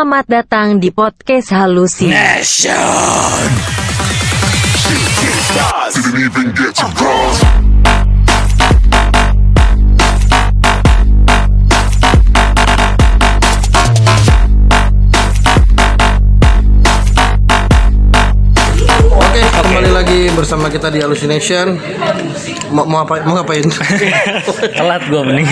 Selamat datang di podcast Halusi. Didn't bersama kita di Hallucination. Mau, mau apa? Mau ngapain? Telat gue mending.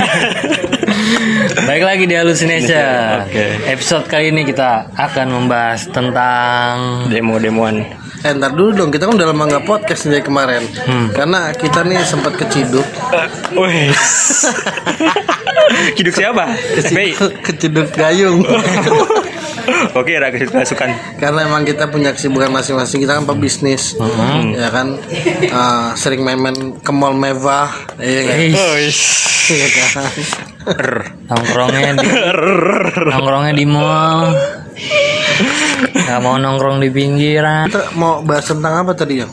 Baik lagi di Hallucination. Episode kali ini kita akan membahas tentang demo-demoan eh, ntar dulu dong. Kita kan udah lama nggak podcast dari kemarin. Karena kita nih sempat keciduk. Wih Kiduk siapa? Bei Keciduk, keciduk gayung. Oke raga masukan Karena emang kita punya kesibukan masing-masing. Kita kan pebisnis, ya kan. Ah, sering main-main ke mall mewah, ya kan. Iya kan? nongkrongnya di nongkrongnya di mall. Gak mau nongkrong di pinggiran. Kita mau bahas tentang apa tadi ya?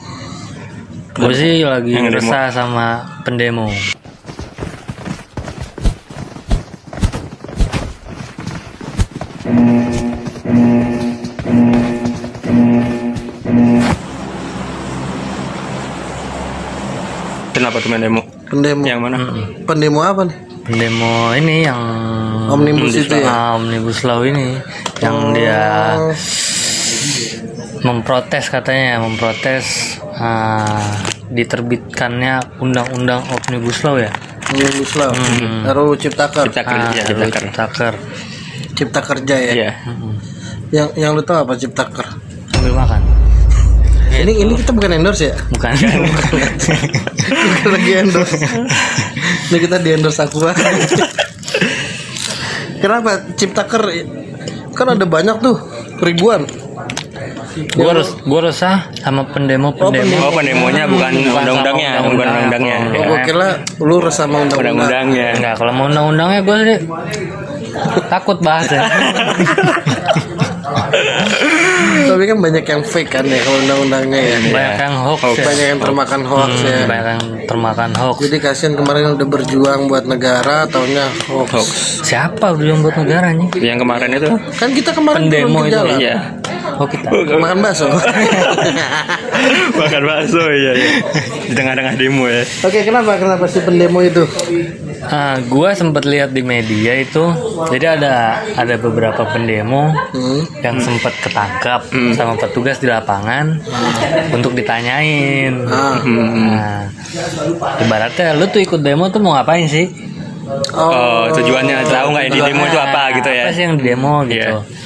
Gue sih lagi resah sama pendemo. Kenapa tuh main demo? Pendemo. Yang mana? Pendemo apa nih? Pendemo ini yang Omnibus itu ya. Ah, omnibus law ini yang dia Oh, memprotes katanya ya memprotes ah, diterbitkannya undang-undang omnibus law ya Omnibus Law. RUU Ciptaker. Cipta ah, kerja, cipta RUU kerja. Ciptaker Cipta kerja ya. Iya. Yang yang lu tahu apa Ciptaker? sambil makan Ini ini kita bukan endorse ya? bukan Kita lagi endorse. ini kita di endorse aku Kenapa Ciptaker kan ada banyak tuh ribuan. gue harus gue resah sama pendemo pendemo Oh pendemonya bukan undang-undangnya Bukan undang-undangnya Oh, ya. gue kira lu resah sama undang-undang. Undang-undangnya Enggak, kalau mau undang-undangnya gue sih takut bahas ya. Tapi kan banyak yang fake kan ya kalau undang-undangnya ya. Banyak yang hoax ya. Banyak yang termakan hoax ya. Banyak yang termakan hoax. Jadi kasihan kemarin udah berjuang buat negara, taunya hoax. Siapa udah yang buat negaranya? Yang kemarin itu Kan kita kemarin Pendemo itu, jalan. Oh kita. Makan bakso. Makan bakso iya, iya. Di tengah-tengah demo ya Oke, kenapa kenapa si pendemo itu? Ah, gua sempat lihat di media itu, jadi ada ada beberapa pendemo Hmm. yang sempat ketangkap sama petugas di lapangan untuk ditanyain. Ah. Nah, ibaratnya lu tuh ikut demo tuh mau ngapain sih? Oh tujuannya tahu nggak yang di demo itu apa gitu ya Apa sih yang di demo gitu? Iya.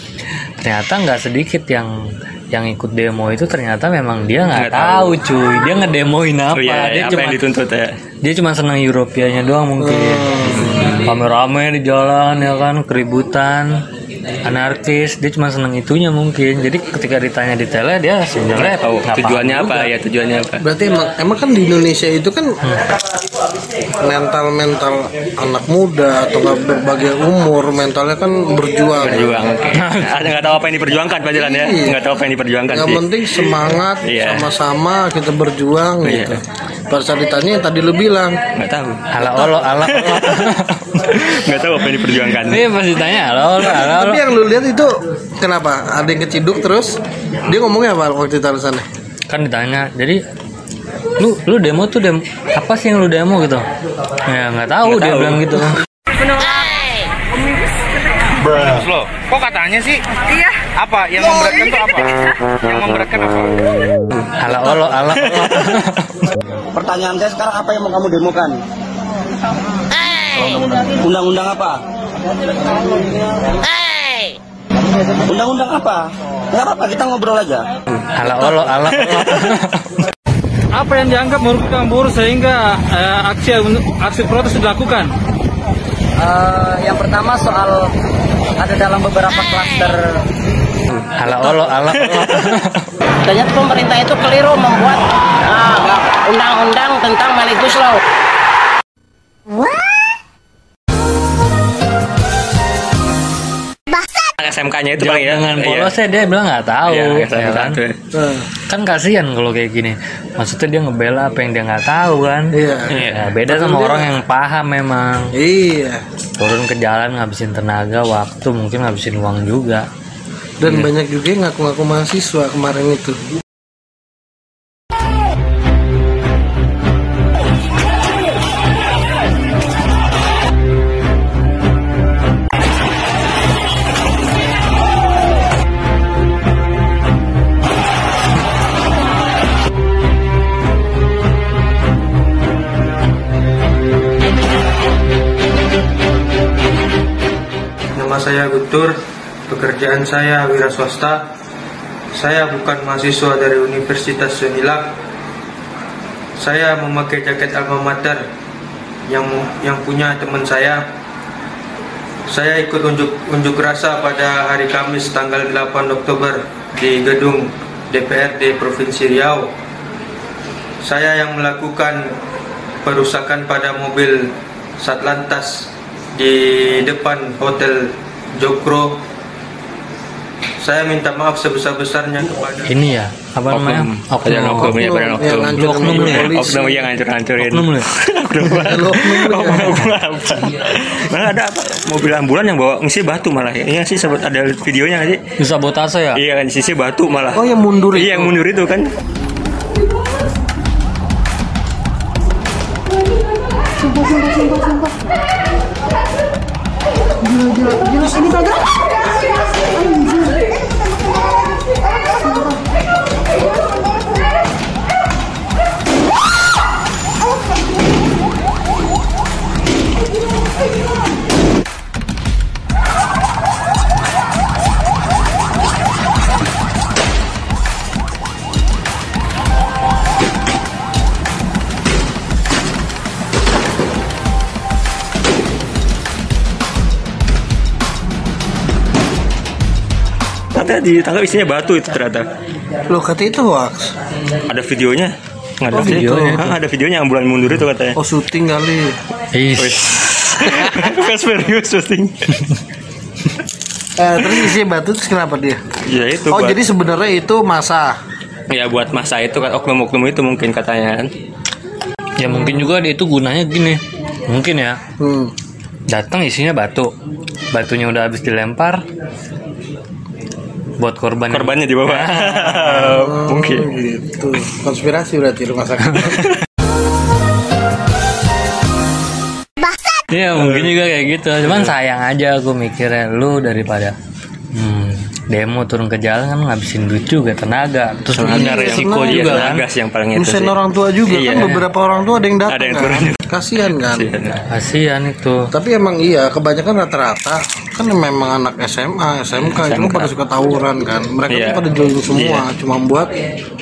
Ternyata nggak sedikit yang yang ikut demo itu ternyata memang dia nggak Nggak tahu cuy. Dia ngedemoin apa? Oh iya dia apa cuma yang dituntut ya? dia cuma senang Europeanya doang mungkin. Rame-rame di jalan ya kan keributan anarkis dia cuma senang itunya mungkin jadi ketika ditanya detailnya dia sebenarnya tahu tujuannya apa juga. ya tujuannya apa Berarti emang, emang kan di Indonesia itu kan mental-mental anak muda atau nggak berbagai umur mentalnya kan berjuang. berjuang ada nggak tahu apa yang diperjuangkan Pak Jalan ya Iya. nggak tahu apa yang diperjuangkan Yang sih penting semangat Iya. sama-sama kita berjuang Iya. gitu. Ditanya yang tadi lu bilang, nggak tahu ala olo ala olo nggak tahu apa yang diperjuangkan ini pasti tanya ala olo ala olo tapi yang lu lihat itu kenapa? Ada yang keciduk terus dia ngomongnya apa waktu itu alasannya? kan ditanya jadi lu lu demo tuh demo apa sih yang lu demo gitu ya nggak tahu Nggak dia tahu. bilang gitu Loh, kok katanya sih? Iya. Apa? Yang memberatkan tuh apa? Yang memberatkan apa? ala olo ala olo Pertanyaan saya sekarang apa yang mau kamu demokan? Undang-undang apa? Undang-undang apa? Nggak apa-apa, kita ngobrol aja. ala olo ala olo Apa yang dianggap merugikan buruh sehingga eh, aksi aksi protes dilakukan? Eh, yang pertama soal ada dalam beberapa klaster. Ala olo ala olo Ternyata pemerintah itu keliru membuat ah, undang-undang tentang Malikus Law. SMK-nya itu paling ya dengan Iya. polosnya dia bilang nggak tahu Iya, ya kan. Nah, kan kasihan kalau kayak gini maksudnya dia ngebela apa yang dia nggak tahu kan Iya. Ya, beda sama orang yang paham memang Iya. turun ke jalan ngabisin tenaga waktu mungkin ngabisin uang juga dan banyak juga yang ngaku-ngaku mahasiswa kemarin itu. Nama saya Guntur, pekerjaan saya wira swasta. Saya bukan mahasiswa dari Universitas Unilab. Saya memakai jaket alma mater yang yang punya teman saya. Saya ikut unjuk unjuk rasa pada hari Kamis tanggal 8 Oktober di gedung DPRD Provinsi Riau. Saya yang melakukan perusakan pada mobil Satlantas di depan Hotel Jokro. Saya minta maaf sebesar-besarnya kepada Ini ya, apa namanya? Badan oknum ya, badan Oknum, yang oknum. Oknum ya? Oknum yang ngancur-ngancurin. Oknum ya? Oknum oknum ya? Malah ada apa? Mobil ambulan yang bawa ngisi batu malah. Iya sih ada videonya nggak sih? Bisa sabotase ya? Iya kan sisi batu malah. oh yang mundur Iya yang mundur itu kan. Ternyata ditangkap isinya batu itu ternyata. lo kata itu hoax Ada videonya. Nggak ada Oh, videonya itu. Ah, ada videonya ambulan mundur itu katanya. oh syuting kali Ih, Fast serius syuting. eh, terus isinya batu terus kenapa dia Ya itu. oh buat- jadi sebenarnya itu masa ya buat masa itu kan oknum-oknum itu mungkin katanya kan. ya mungkin juga dia itu gunanya gini. Mungkin ya, hmm. datang isinya batu. Batunya udah habis dilempar. Buat korban. yang- Korbannya di bawah. mungkin. Oh, gitu konspirasi berarti rumah sakit Iya mungkin juga kayak gitu. Cuman sayang aja aku mikirnya lu daripada hmm, demo turun ke jalan kan ngabisin duit juga tenaga. Terus Tenaga risiko tenaga. juga kan. Tenaga sih yang paling itu sih. orang tua juga Iya. kan beberapa orang tua ada yang datang Ada yang kan? Kasihan kan Kasihan itu. tapi emang iya kebanyakan rata-rata kan memang anak SMA SMK itu kan pada suka tawuran kan mereka Iya. tuh pada join semua cuma buat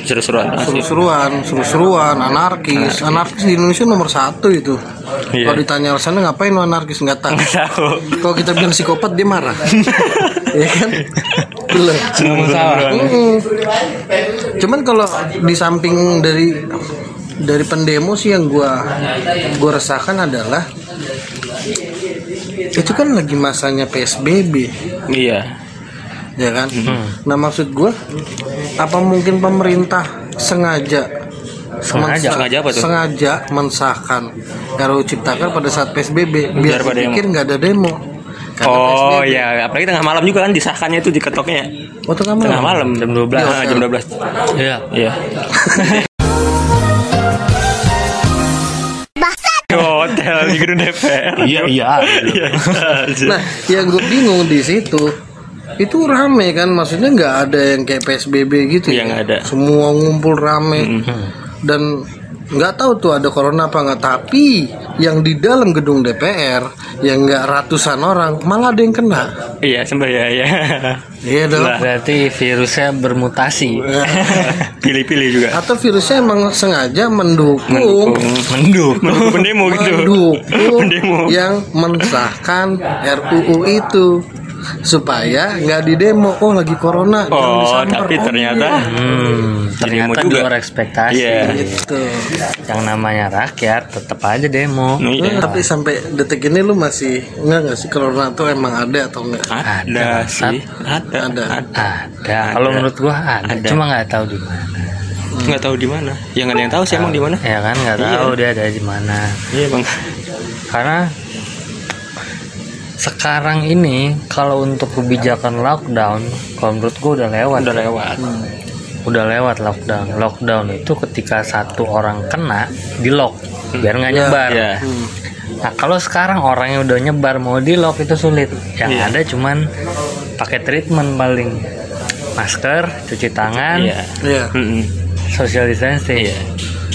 Seru-seruan. seru-seruan seru-seruan anarkis anarkis di Indonesia nomor satu itu Iya. kalau ditanya alasannya ngapain lu anarkis nggak tahu Tahu. kalau kita bilang psikopat dia marah ya kan belum Semua masalah. Mm. Cuman kalau di samping dari dari pendemo sih yang gua gua resahkan adalah itu kan lagi masanya PSBB Iya. ya kan. Nah maksud gua apa mungkin pemerintah sengaja Sengaja? Sengaja apa tuh? sengaja mensahkan RUU Ciptaker pada saat PSBB biar, Biar pada pikir nggak ada demo. Karena Oh PSBB. ya, apalagi tengah malam juga kan disahkannya itu diketoknya. Oh, tengah malam. Tengah malam Jam 12. Ah, jam 12. Iya. Iya. hotel di gedung DPR. Iya iya. Iya. Nah, yang gue bingung di situ itu rame kan, maksudnya nggak ada yang kayak PSBB gitu Iya, ya. ada. Semua ngumpul rame dan nggak tahu tuh ada corona apa nggak. Tapi yang di dalam gedung DPR yang nggak ratusan orang malah ada yang kena. Iya, sembah ya, ya. Iya dong. Berarti virusnya bermutasi. Pilih-pilih juga. Atau virusnya emang sengaja mendukung, Mendukung. Mendukung pendemo gitu. mendukung yang mensahkan RUU itu supaya nggak didemo oh lagi corona Oh, disamper. tapi Oh, ternyata iya. Hmm, ternyata Demo di juga. luar ekspektasi. Iya. gitu Yang namanya rakyat tetap aja demo. Iya. tapi sampai detik ini lu masih nggak nggak sih corona tuh emang ada atau enggak ada sih. Ada. Ada. Ada. Kalau menurut gua ada. Ada. Cuma nggak tahu di mana. Nggak tahu di mana. Yang nggak ada yang tahu sih emang di mana. Ya kan nggak Iya. tahu dia ada di mana. Iya, Bang. Karena sekarang ini kalau untuk kebijakan lockdown kalau menurut gue udah lewat. Udah lewat. Udah lewat lockdown. Lockdown itu ketika satu orang kena di lock. Biar nggak Ya, nyebar. ya. nah kalau sekarang orangnya udah nyebar mau di lock itu sulit. Yang Iya. ada cuman pakai treatment paling. Masker cuci tangan. Iya. Iya. Mm-mm. social distancing. Iya.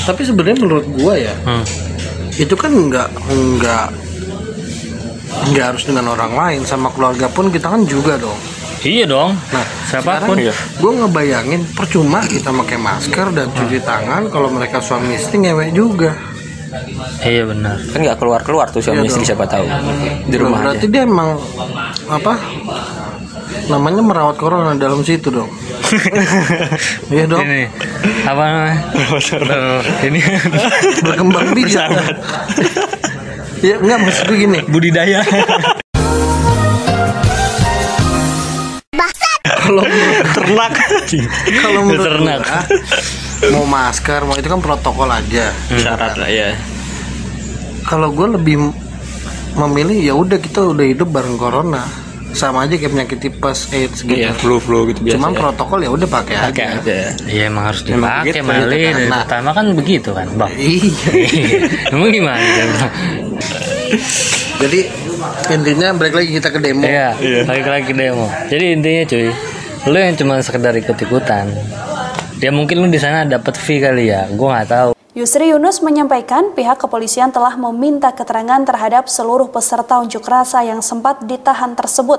Tapi sebenarnya menurut gua ya, Hmm. itu kan nggak nggak nggak harus dengan orang lain sama keluarga pun kita kan juga dong. iya dong Nah, siapa pun iya. gue ngebayangin percuma kita pakai masker dan cuci tangan kalau mereka suami istri ngewek juga. iya benar kan nggak keluar keluar tuh suami Iya istri dong. siapa tahu di rumah Berarti aja dia emang apa? Namanya merawat corona dalam situ dong. Iya dong. ini apa namanya ini Berkembang bijak. Ya enggak maksud gue gini. budidaya Kalau ternak kalau menurut Ternak. mau masker mau itu kan protokol aja. syarat lah ya Kalau gue lebih memilih ya udah kita udah hidup bareng corona. Sama aja kayak penyakit tipes, AIDS gitu. iya flu flu gitu biasa Cuman ya. protokol ya udah pakai aja. aja Iya emang harus dipakai Mali gitu kan. dari Nah. pertama kan begitu kan bang Iya. emang gimana Jadi intinya balik lagi kita ke demo. Iya, lagi lagi demo. Jadi intinya cuy, lu yang cuma sekedar ikut-ikutan. Ya mungkin lu di sana dapat fee kali ya, gua nggak tahu. Yusri Yunus menyampaikan pihak kepolisian telah meminta keterangan terhadap seluruh peserta unjuk rasa yang sempat ditahan tersebut.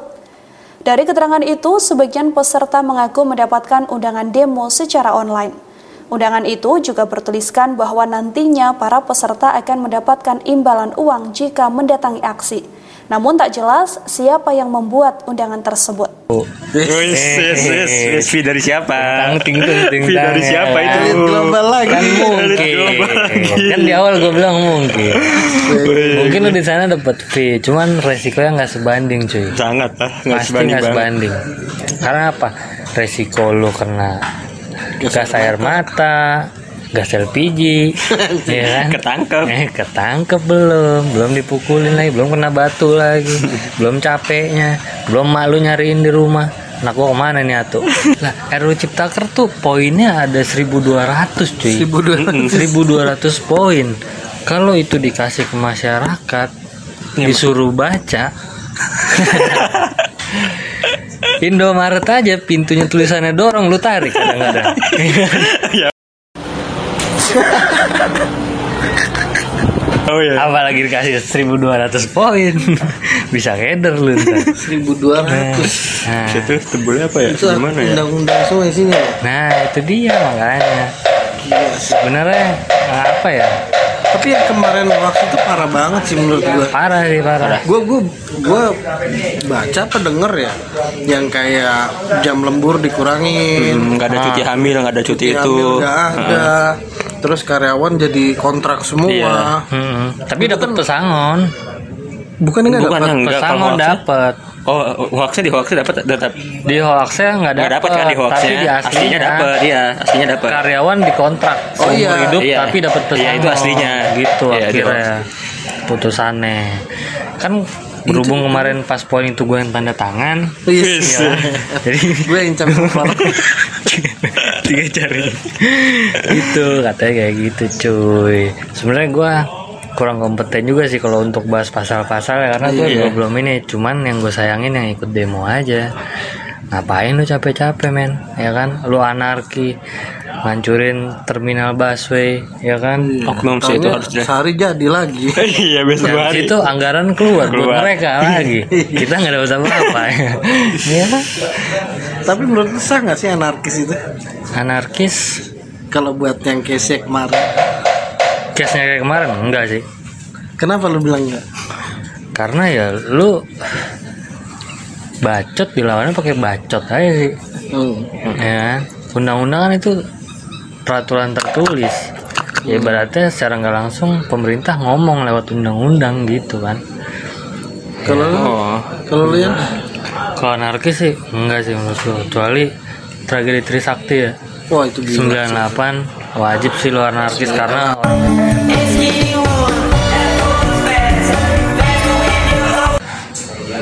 Dari keterangan itu, sebagian peserta mengaku mendapatkan undangan demo secara online. Undangan itu juga bertuliskan bahwa nantinya para peserta akan mendapatkan imbalan uang jika mendatangi aksi. Namun tak jelas siapa yang membuat undangan tersebut. Wis, wis, wis, wis. Fee dari siapa? Tang ting tung ting Fee dari siapa itu? Elit global lagi. Kan mungkin. Kan di awal gue bilang mungkin. Mungkin lu di sana dapat fee, cuman resikonya nggak sebanding cuy. Sangat lah, nggak Pasti sebanding nggak banget. sebanding. Karena apa? Resiko lu kena gas air mata, gas LPG, ya kan? Ketangkep. Eh, ketangkep belum, belum dipukulin lagi, belum kena batu lagi, belum capeknya, belum malu nyariin di rumah. Anak gua ke mana nih atuh? Lah, RU Ciptaker tuh poinnya ada 1200 cuy. 1200. 1200 poin. Kalau itu dikasih ke masyarakat, disuruh baca. Indomaret aja pintunya tulisannya dorong lu tarik kadang-kadang. Oh iya. Apalagi dikasih 1200 poin. Bisa keder lu ntar. 1200. Nah, Itu tebelnya apa ya? Itu Gimana ya? undang-undang semua isinya. ya? nah, itu dia makanya. Sebenarnya apa ya? Tapi yang kemarin waktu itu parah banget sih menurut gua. Parah sih parah. Gua gua gua baca apa denger ya yang kayak jam lembur dikurangin. Hmm, nggak ada cuti hamil, nggak ada cuti Yang itu. hamil nggak ada. Terus karyawan jadi kontrak semua. Iya. Hmm, tapi dapat pesangon. Bukan enggak dapat. Pesangon hoaxnya. dapat. Oh, hoaxnya di hoaxnya dapat tetap Di hoaxnya nggak nggak dapat, dapat kan di tapi hoaxnya. di aslinya aslinya dapat, iya, aslinya dapat. Karyawan dikontrak Oh, seumur iya. hidup Iya. tapi dapat Iya, pesangon. itu aslinya. Gitu Iya, di akhirnya putusannya. Kan berhubung kemarin pas poin itu gue yang tanda tangan. Yes. ya. Jadi gue yang campur tiga jari itu katanya kayak gitu cuy sebenarnya gua kurang kompeten juga sih kalau untuk bahas pasal-pasal ya karena gue Iya. belum ini cuman yang gue sayangin yang ikut demo aja ngapain lu capek-capek men ya kan lu anarki ngancurin terminal busway ya kan Oknum sih itu harus sehari jadi lagi. Iya, besok Dari hari. situ anggaran keluar, buat Keluar. mereka lagi. Kita nggak dapat apa-apa. ya kan? Tapi menurut lu sah nggak sih anarkis itu? Anarkis Kalau buat yang case kemarin, case-nya kayak kemarin enggak sih. kenapa lu bilang enggak? Karena ya lu bacot dilawannya pakai bacot aja sih. Hmm. Ya? Undang-undang kan itu peraturan tertulis. Ya berarti secara nggak langsung pemerintah ngomong lewat undang-undang gitu kan. Kalau lu, Oh, kalau lu yang Kalau anarkis sih enggak sih menurut gue kecuali tragedi Trisakti ya. wah itu gila. 98 wajib sih lu anarkis karena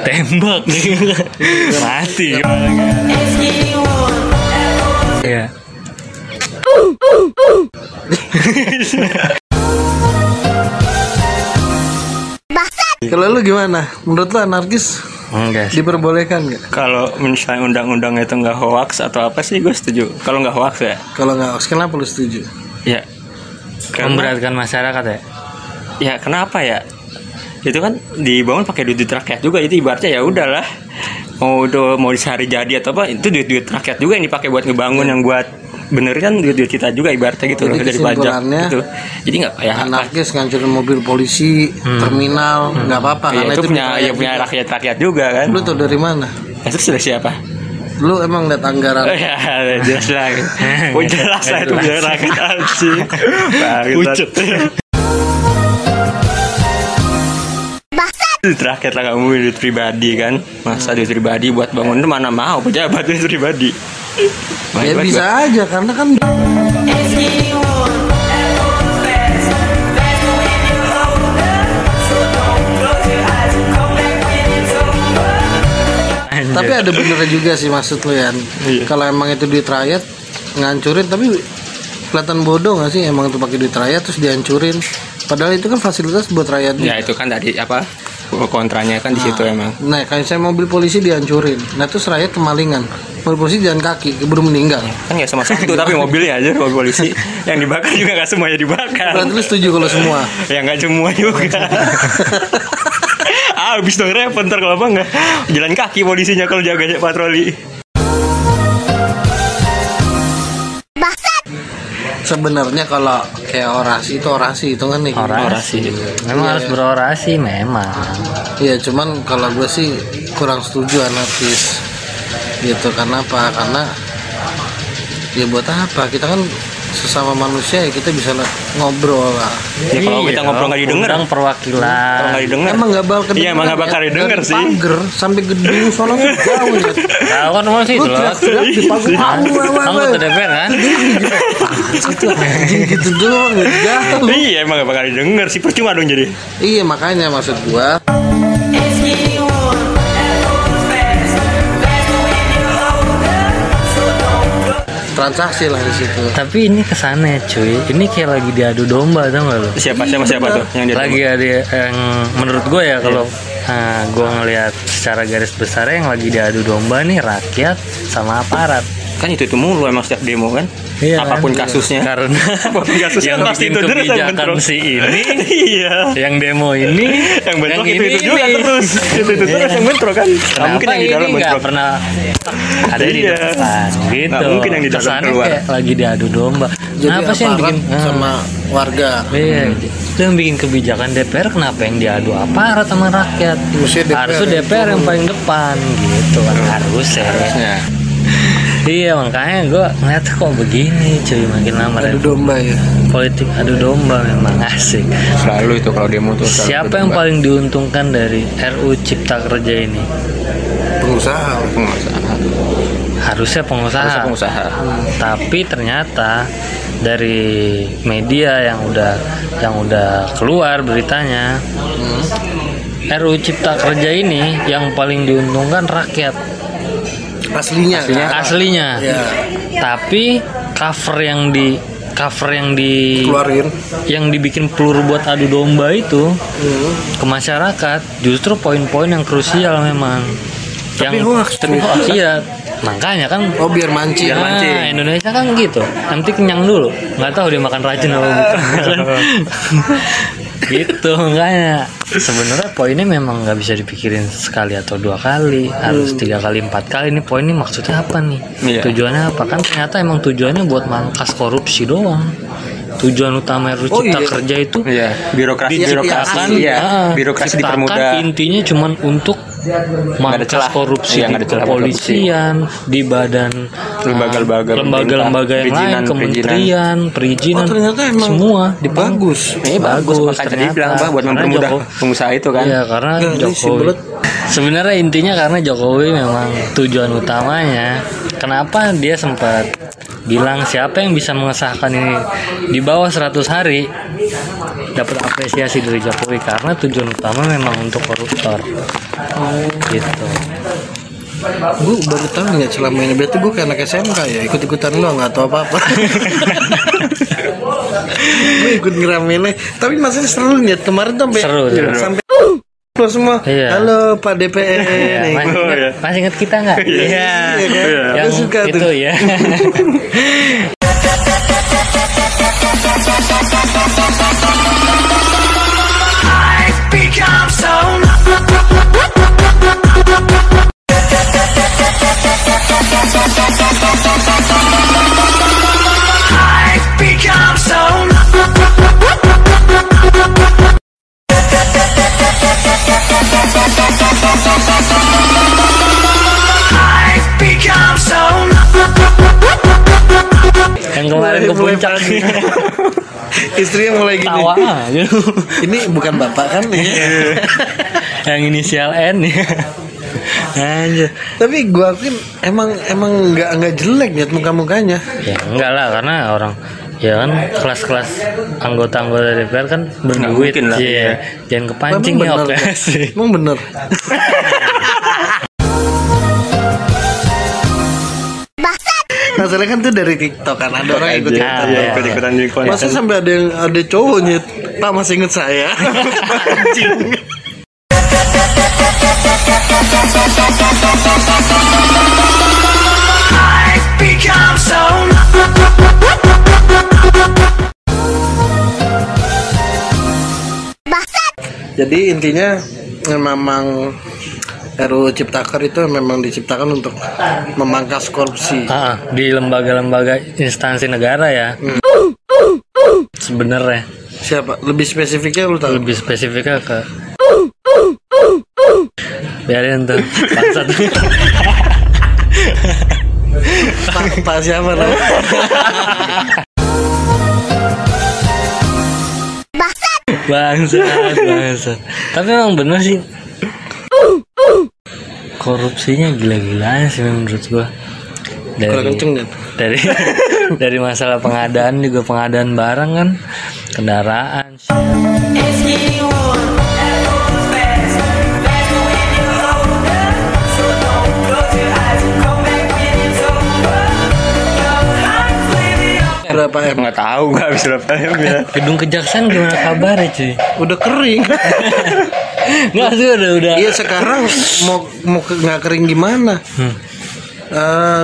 Tembak nih. Mati. Iya. Kalau lu gimana? Menurut lu anarkis Enggak sih. diperbolehkan nggak? Kalau misalnya undang-undang itu nggak hoax atau apa sih gue setuju. Kalau nggak hoax ya, Kalau nggak, kenapa lu setuju? ya. Karena, Memberatkan masyarakat ya. ya kenapa ya? Itu kan dibangun pakai duit, duit rakyat juga. Itu ibaratnya ya udahlah. Mau itu mau sehari jadi atau apa itu duit duit rakyat juga yang dipakai buat ngebangun yang buat bener kan duit duit kita juga ibaratnya gitu Jadi loh dari pajak gitu. Jadi nggak kayak? Anarkis ngancurin mobil polisi, terminal, nggak apa-apa Ya, karena itu punya ya punya rakyat rakyat juga kan. Lu tau dari mana? Itu sudah siapa? Lu emang liat anggaran Oh ya, jelas lah. Oh jelas lah itu punya rakyat anjing. Pucet. Duit rakyat lah kamu duit pribadi kan Masa duit pribadi buat bangun itu mana mau pejabat duit pribadi Ya Baik-baik, bisa aja karena kan. Tapi ada benernya juga sih maksud lu ya. Iya. Kalau emang itu duit rakyat ngancurin tapi kelihatan bodoh gak sih emang itu pakai duit rakyat terus dihancurin. Padahal itu kan fasilitas buat rakyat. Ya juga. itu kan tadi apa kontranya kan di situ emang Nah, kayak saya mobil polisi dihancurin. Nah, terus rakyat kemalingan. Mobil polisi jalan kaki, keburu meninggal. kan nggak sama satu tapi mobilnya aja mobil polisi yang dibakar juga nggak semuanya dibakar Berarti lu setuju kalau semua. ya nggak semua juga ah habis dong repot ntar kalau apa nggak jalan kaki polisinya kalau jaga patroli Sebenarnya kalau kayak orasi itu orasi itu kan nih. Orasi. Memang harus berorasi memang. Iya, cuman kalau gue sih kurang setuju anarkis. Gitu karena apa? Karena ya buat apa? Kita kan sesama manusia ya kita bisa lah ngobrol lah. ya kalau kita Iya, ngobrol nggak didengar undang perwakilan. kalau nggak didengar Emang gak bakal iya emang nggak bakal didengar Dari sih Pagar sampai gedung tuh jauh ya. Tahu kan masih itu loh. di pagar. Iya. "Awu, awu, awu." Anggota DPR kan? Itu anjing gitu doang jauh. iya emang nggak bakal didengar sih percuma dong jadi Iya makanya maksud gua transaksi lah di situ. Tapi ini kesannya cuy. Ini kayak lagi diadu domba tau gak lo? siapa siapa siapa tuh yang dia Lagi ada yang menurut gue ya kalau nah, gue ngelihat secara garis besar yang lagi diadu domba nih rakyat sama aparat. kan itu itu mulu emang setiap demo kan Iya apa pun kan? kasusnya Karena apa pun kasusnya yang pasti itu terus yang bentrok. si ini, iya yang demo ini, yang bentrok itu itu juga ini. terus itu itu terus Iya. yang bentrok kan Kenapa mungkin yang di ini dalam nggak bentrok pernah ada di Iya. depan gitu. Nggak mungkin yang di dalam Kesannya keluar. kayak lagi diadu domba. Jadi Kenapa sih yang bikin Ah. sama warga. Iya, itu yang bikin kebijakan DPR kenapa yang diadu aparat sama rakyat? Mestinya DPR Harusnya yang DPR yang paling depan gitu kan harusnya. Harusnya. Iya makanya gue ngeliat kok begini cuy makin lama Adu domba ya. politik adu domba memang asik. selalu itu kalau demo tuh selalu Siapa yang paling diuntungkan dari RU Cipta Kerja ini? Pengusaha. pengusaha Harusnya pengusaha. Harusnya pengusaha. Tapi ternyata dari media yang udah yang udah keluar beritanya RU Cipta Kerja ini yang paling diuntungkan rakyat Aslinya. kan? aslinya. Iya. Tapi cover yang di cover yang di Keluarin. yang dibikin peluru buat adu domba itu Hmm. ke masyarakat justru poin-poin yang krusial memang. Tapi yang hoax, tapi hoax, iya makanya kan Oh biar mancing. Nah, Indonesia kan gitu. Nanti kenyang dulu. Nggak tahu dia makan racun apa bukan. gitu makanya sebenarnya poinnya memang nggak bisa dipikirin sekali atau dua kali. Harus tiga kali empat kali. Ini poin ini maksudnya apa nih? Iya. tujuannya apa? Kan ternyata emang tujuannya buat mangkas korupsi doang. Tujuan utama RUU Oh, Cipta iya. Kerja itu Iya, birokrasi diciptakan iya, ah, birokrasi ciptakan dipermudah. intinya cuman untuk ada celah. korupsi Iya, di nggak ada celah kepolisian di badan Lembaga-lembaga ah, lembaga-lembaga yang lain perizinan, kementerian perizinan Oh, ternyata emang semua bagus. Ini bagus, makanya tadi bilang bah buat mempermudah Joko- pengusaha itu kan. Iya karena si Jokowi. Sebenarnya intinya karena Jokowi memang tujuan utamanya. Kenapa dia sempat bilang siapa yang bisa mengesahkan ini? Di bawah 100 hari dapat apresiasi dari Jokowi karena tujuan utama memang untuk koruptor gitu gue baru tahu nggak selama ini berarti gue kayak anak SMK ya ikut ikutan lo nggak tahu apa apa gue ikut ngeramein tapi masih seru nih kemarin tuh sampai Seru, seru. sampai keluar semua Iya. halo Pak DPR Ya, nih. masih, ingat, masih ingat kita nggak? Iya, Iya kan? yang Gue suka itu tuh. ya. yang kemarin ke Mulai puncak panik. istrinya mulai gini tawa gitu. ini bukan bapak kan yang inisial N ya. Anjir. tapi gue akuin emang emang nggak nggak jelek liat muka mukanya Ya enggak lah karena orang ya kan kelas-kelas anggota-anggota DPR kan berduit. lah, iya. iya. jangan kepancing ya bener? OPS emang bener? Masalahnya kan tuh dari TikTok kan ada orang ikut ikutan. Ikut-ikutan di konten. Masa sampai ada yang ada cowoknya Pak masih inget saya? Anjing Jadi intinya memang RUU Ciptaker itu memang diciptakan untuk memangkas korupsi. Ah, di lembaga-lembaga instansi negara ya sebenarnya Siapa? Lebih spesifiknya lu tahu? lebih spesifiknya ke biarin tuh bangsat Pak, Pak siapa namanya? Bangsat bangsat. Tapi emang bener sih. Korupsinya gila-gilaan sih menurut gua. Dari Kurang kenceng kan? dari dari masalah pengadaan juga pengadaan barang kan. Kendaraan Berapa M? nggak tahu nggak habis berapa M ya gedung kejaksaan gimana kabarnya cuy Udah kering. nggak sih udah udah Iya sekarang mau mau ke- nggak kering gimana? Hmm.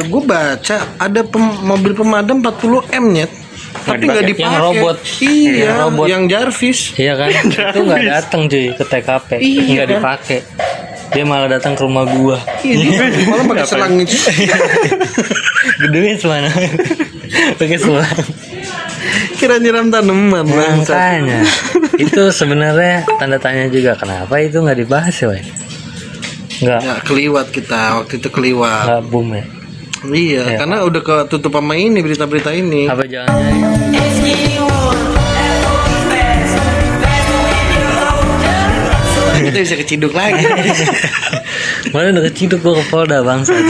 gue baca ada pem- mobil pemadam 40 m nyet tapi nggak dipakai Yang robot. iya Yang robot. yang Jarvis Iya kan? itu nggak datang cuy ke TKP, Iya, nggak kan? dipakai. Dia malah datang ke rumah gua. Iya, malah pakai selang itu Gedungnya semana? Pakai selang. kira nyiram tanaman bangsat. Makanya itu sebenarnya tanda tanya juga kenapa itu nggak dibahas ya? Nggak ya keliwat kita waktu itu keliwat nggak boom ya? iya Ya. karena udah ketutup sama ini berita-berita ini Apa jangan-jangan kita bisa keciduk lagi Mana udah keciduk gua ke Polda bangsa.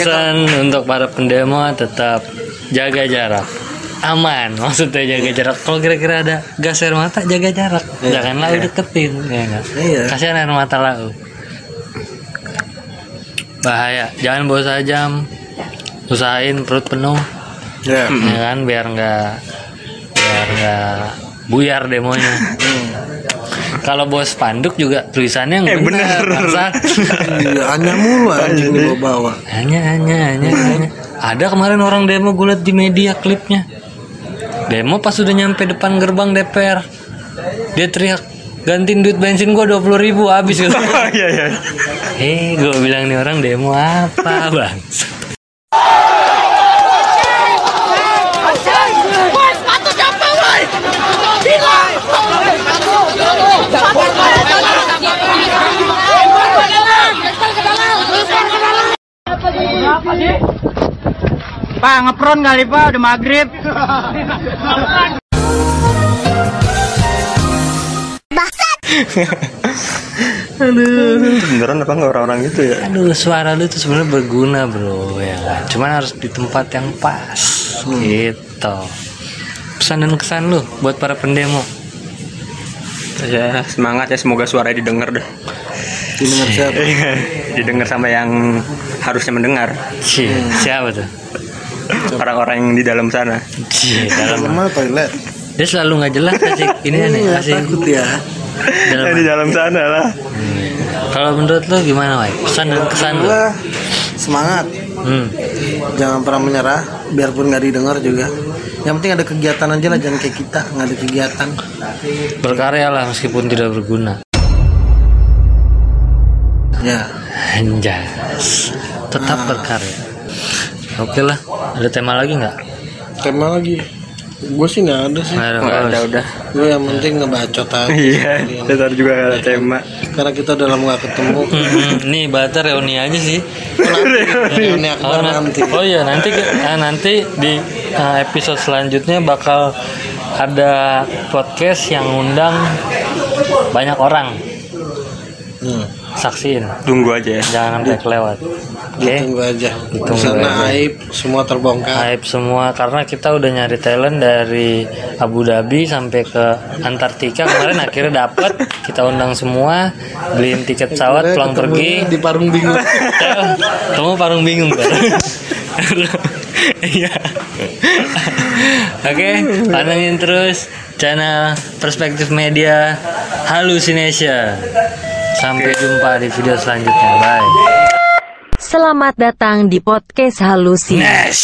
Pesan untuk para pendemo tetap jaga jarak. Aman, maksudnya jaga jarak. Kalau kira-kira ada gas air mata, jaga jarak. Jangan lau deketin, ya enggak? Iya. Kasihan air mata lau. Bahaya. Jangan bawa sajam. Usahain perut penuh, ya ya kan? Biar nggak biar nggak buyar demonya. Kalau bawa spanduk juga tulisannya yang benar, bangsat. iya hanya mulu anjing dibawa bawa hanya hanya hanya hanya. Ada kemarin orang demo gue liat di media klipnya. Demo pas udah nyampe depan gerbang DPR dia teriak gantiin duit bensin gua dua ribu habis. Gitu iya iya. Eh gue bilang nih orang demo apa bang Pak ngepron kali pak udah maghrib. Itu beneran apa nggak orang-orang gitu ya Aduh, suara lu tuh sebenarnya berguna, Bro. Ya? Cuman harus di tempat yang pas. Gitu. Pesan dan kesan lu buat para pendemo. ya semangat ya semoga suaranya didengar deh Didengar siapa? didengar sama yang harusnya mendengar siapa tuh? orang-orang yang di dalam sana Cie, dalam mana toilet? dia selalu nggak jelas kasih ini nih Iya, kasih takut ya. dalam yang di dalam sana lah kalau menurut lu gimana Wai? pesan dan kesan Lah, semangat. hmm. Jangan pernah menyerah, biarpun nggak didengar juga. Yang penting ada kegiatan aja lah, jangan kayak kita nggak ada kegiatan. berkarya lah meskipun tidak berguna Ya, anjas tetap berkarya oke lah. Ada tema lagi nggak? Tema lagi. Gue sih nggak ada sih. nggak ada ada udah. Gue yang penting ngebacot aja. iya saya juga nggak ada tema. Karena kita udah lama nggak ketemu. Nih bater reuni aja sih. Reuni. Oh, akbar na- nanti. oh iya nanti ah, nanti di uh, episode selanjutnya bakal ada podcast yang undang banyak orang. Hmm. saksiin. Tunggu aja ya. Jangan sampai kelewat oke Tunggu aja. Di Ditunggu sana aja. aib semua terbongkar. hype semua karena kita udah nyari talent dari Abu Dhabi sampai ke Antartika kemarin akhirnya dapet kita undang semua beliin tiket pesawat pulang pergi di Parung Bingung. kamu parung bingung kan iya oke pantengin terus channel perspektif media halusination sampai jumpa di video selanjutnya bye Selamat datang di podcast Halusi. I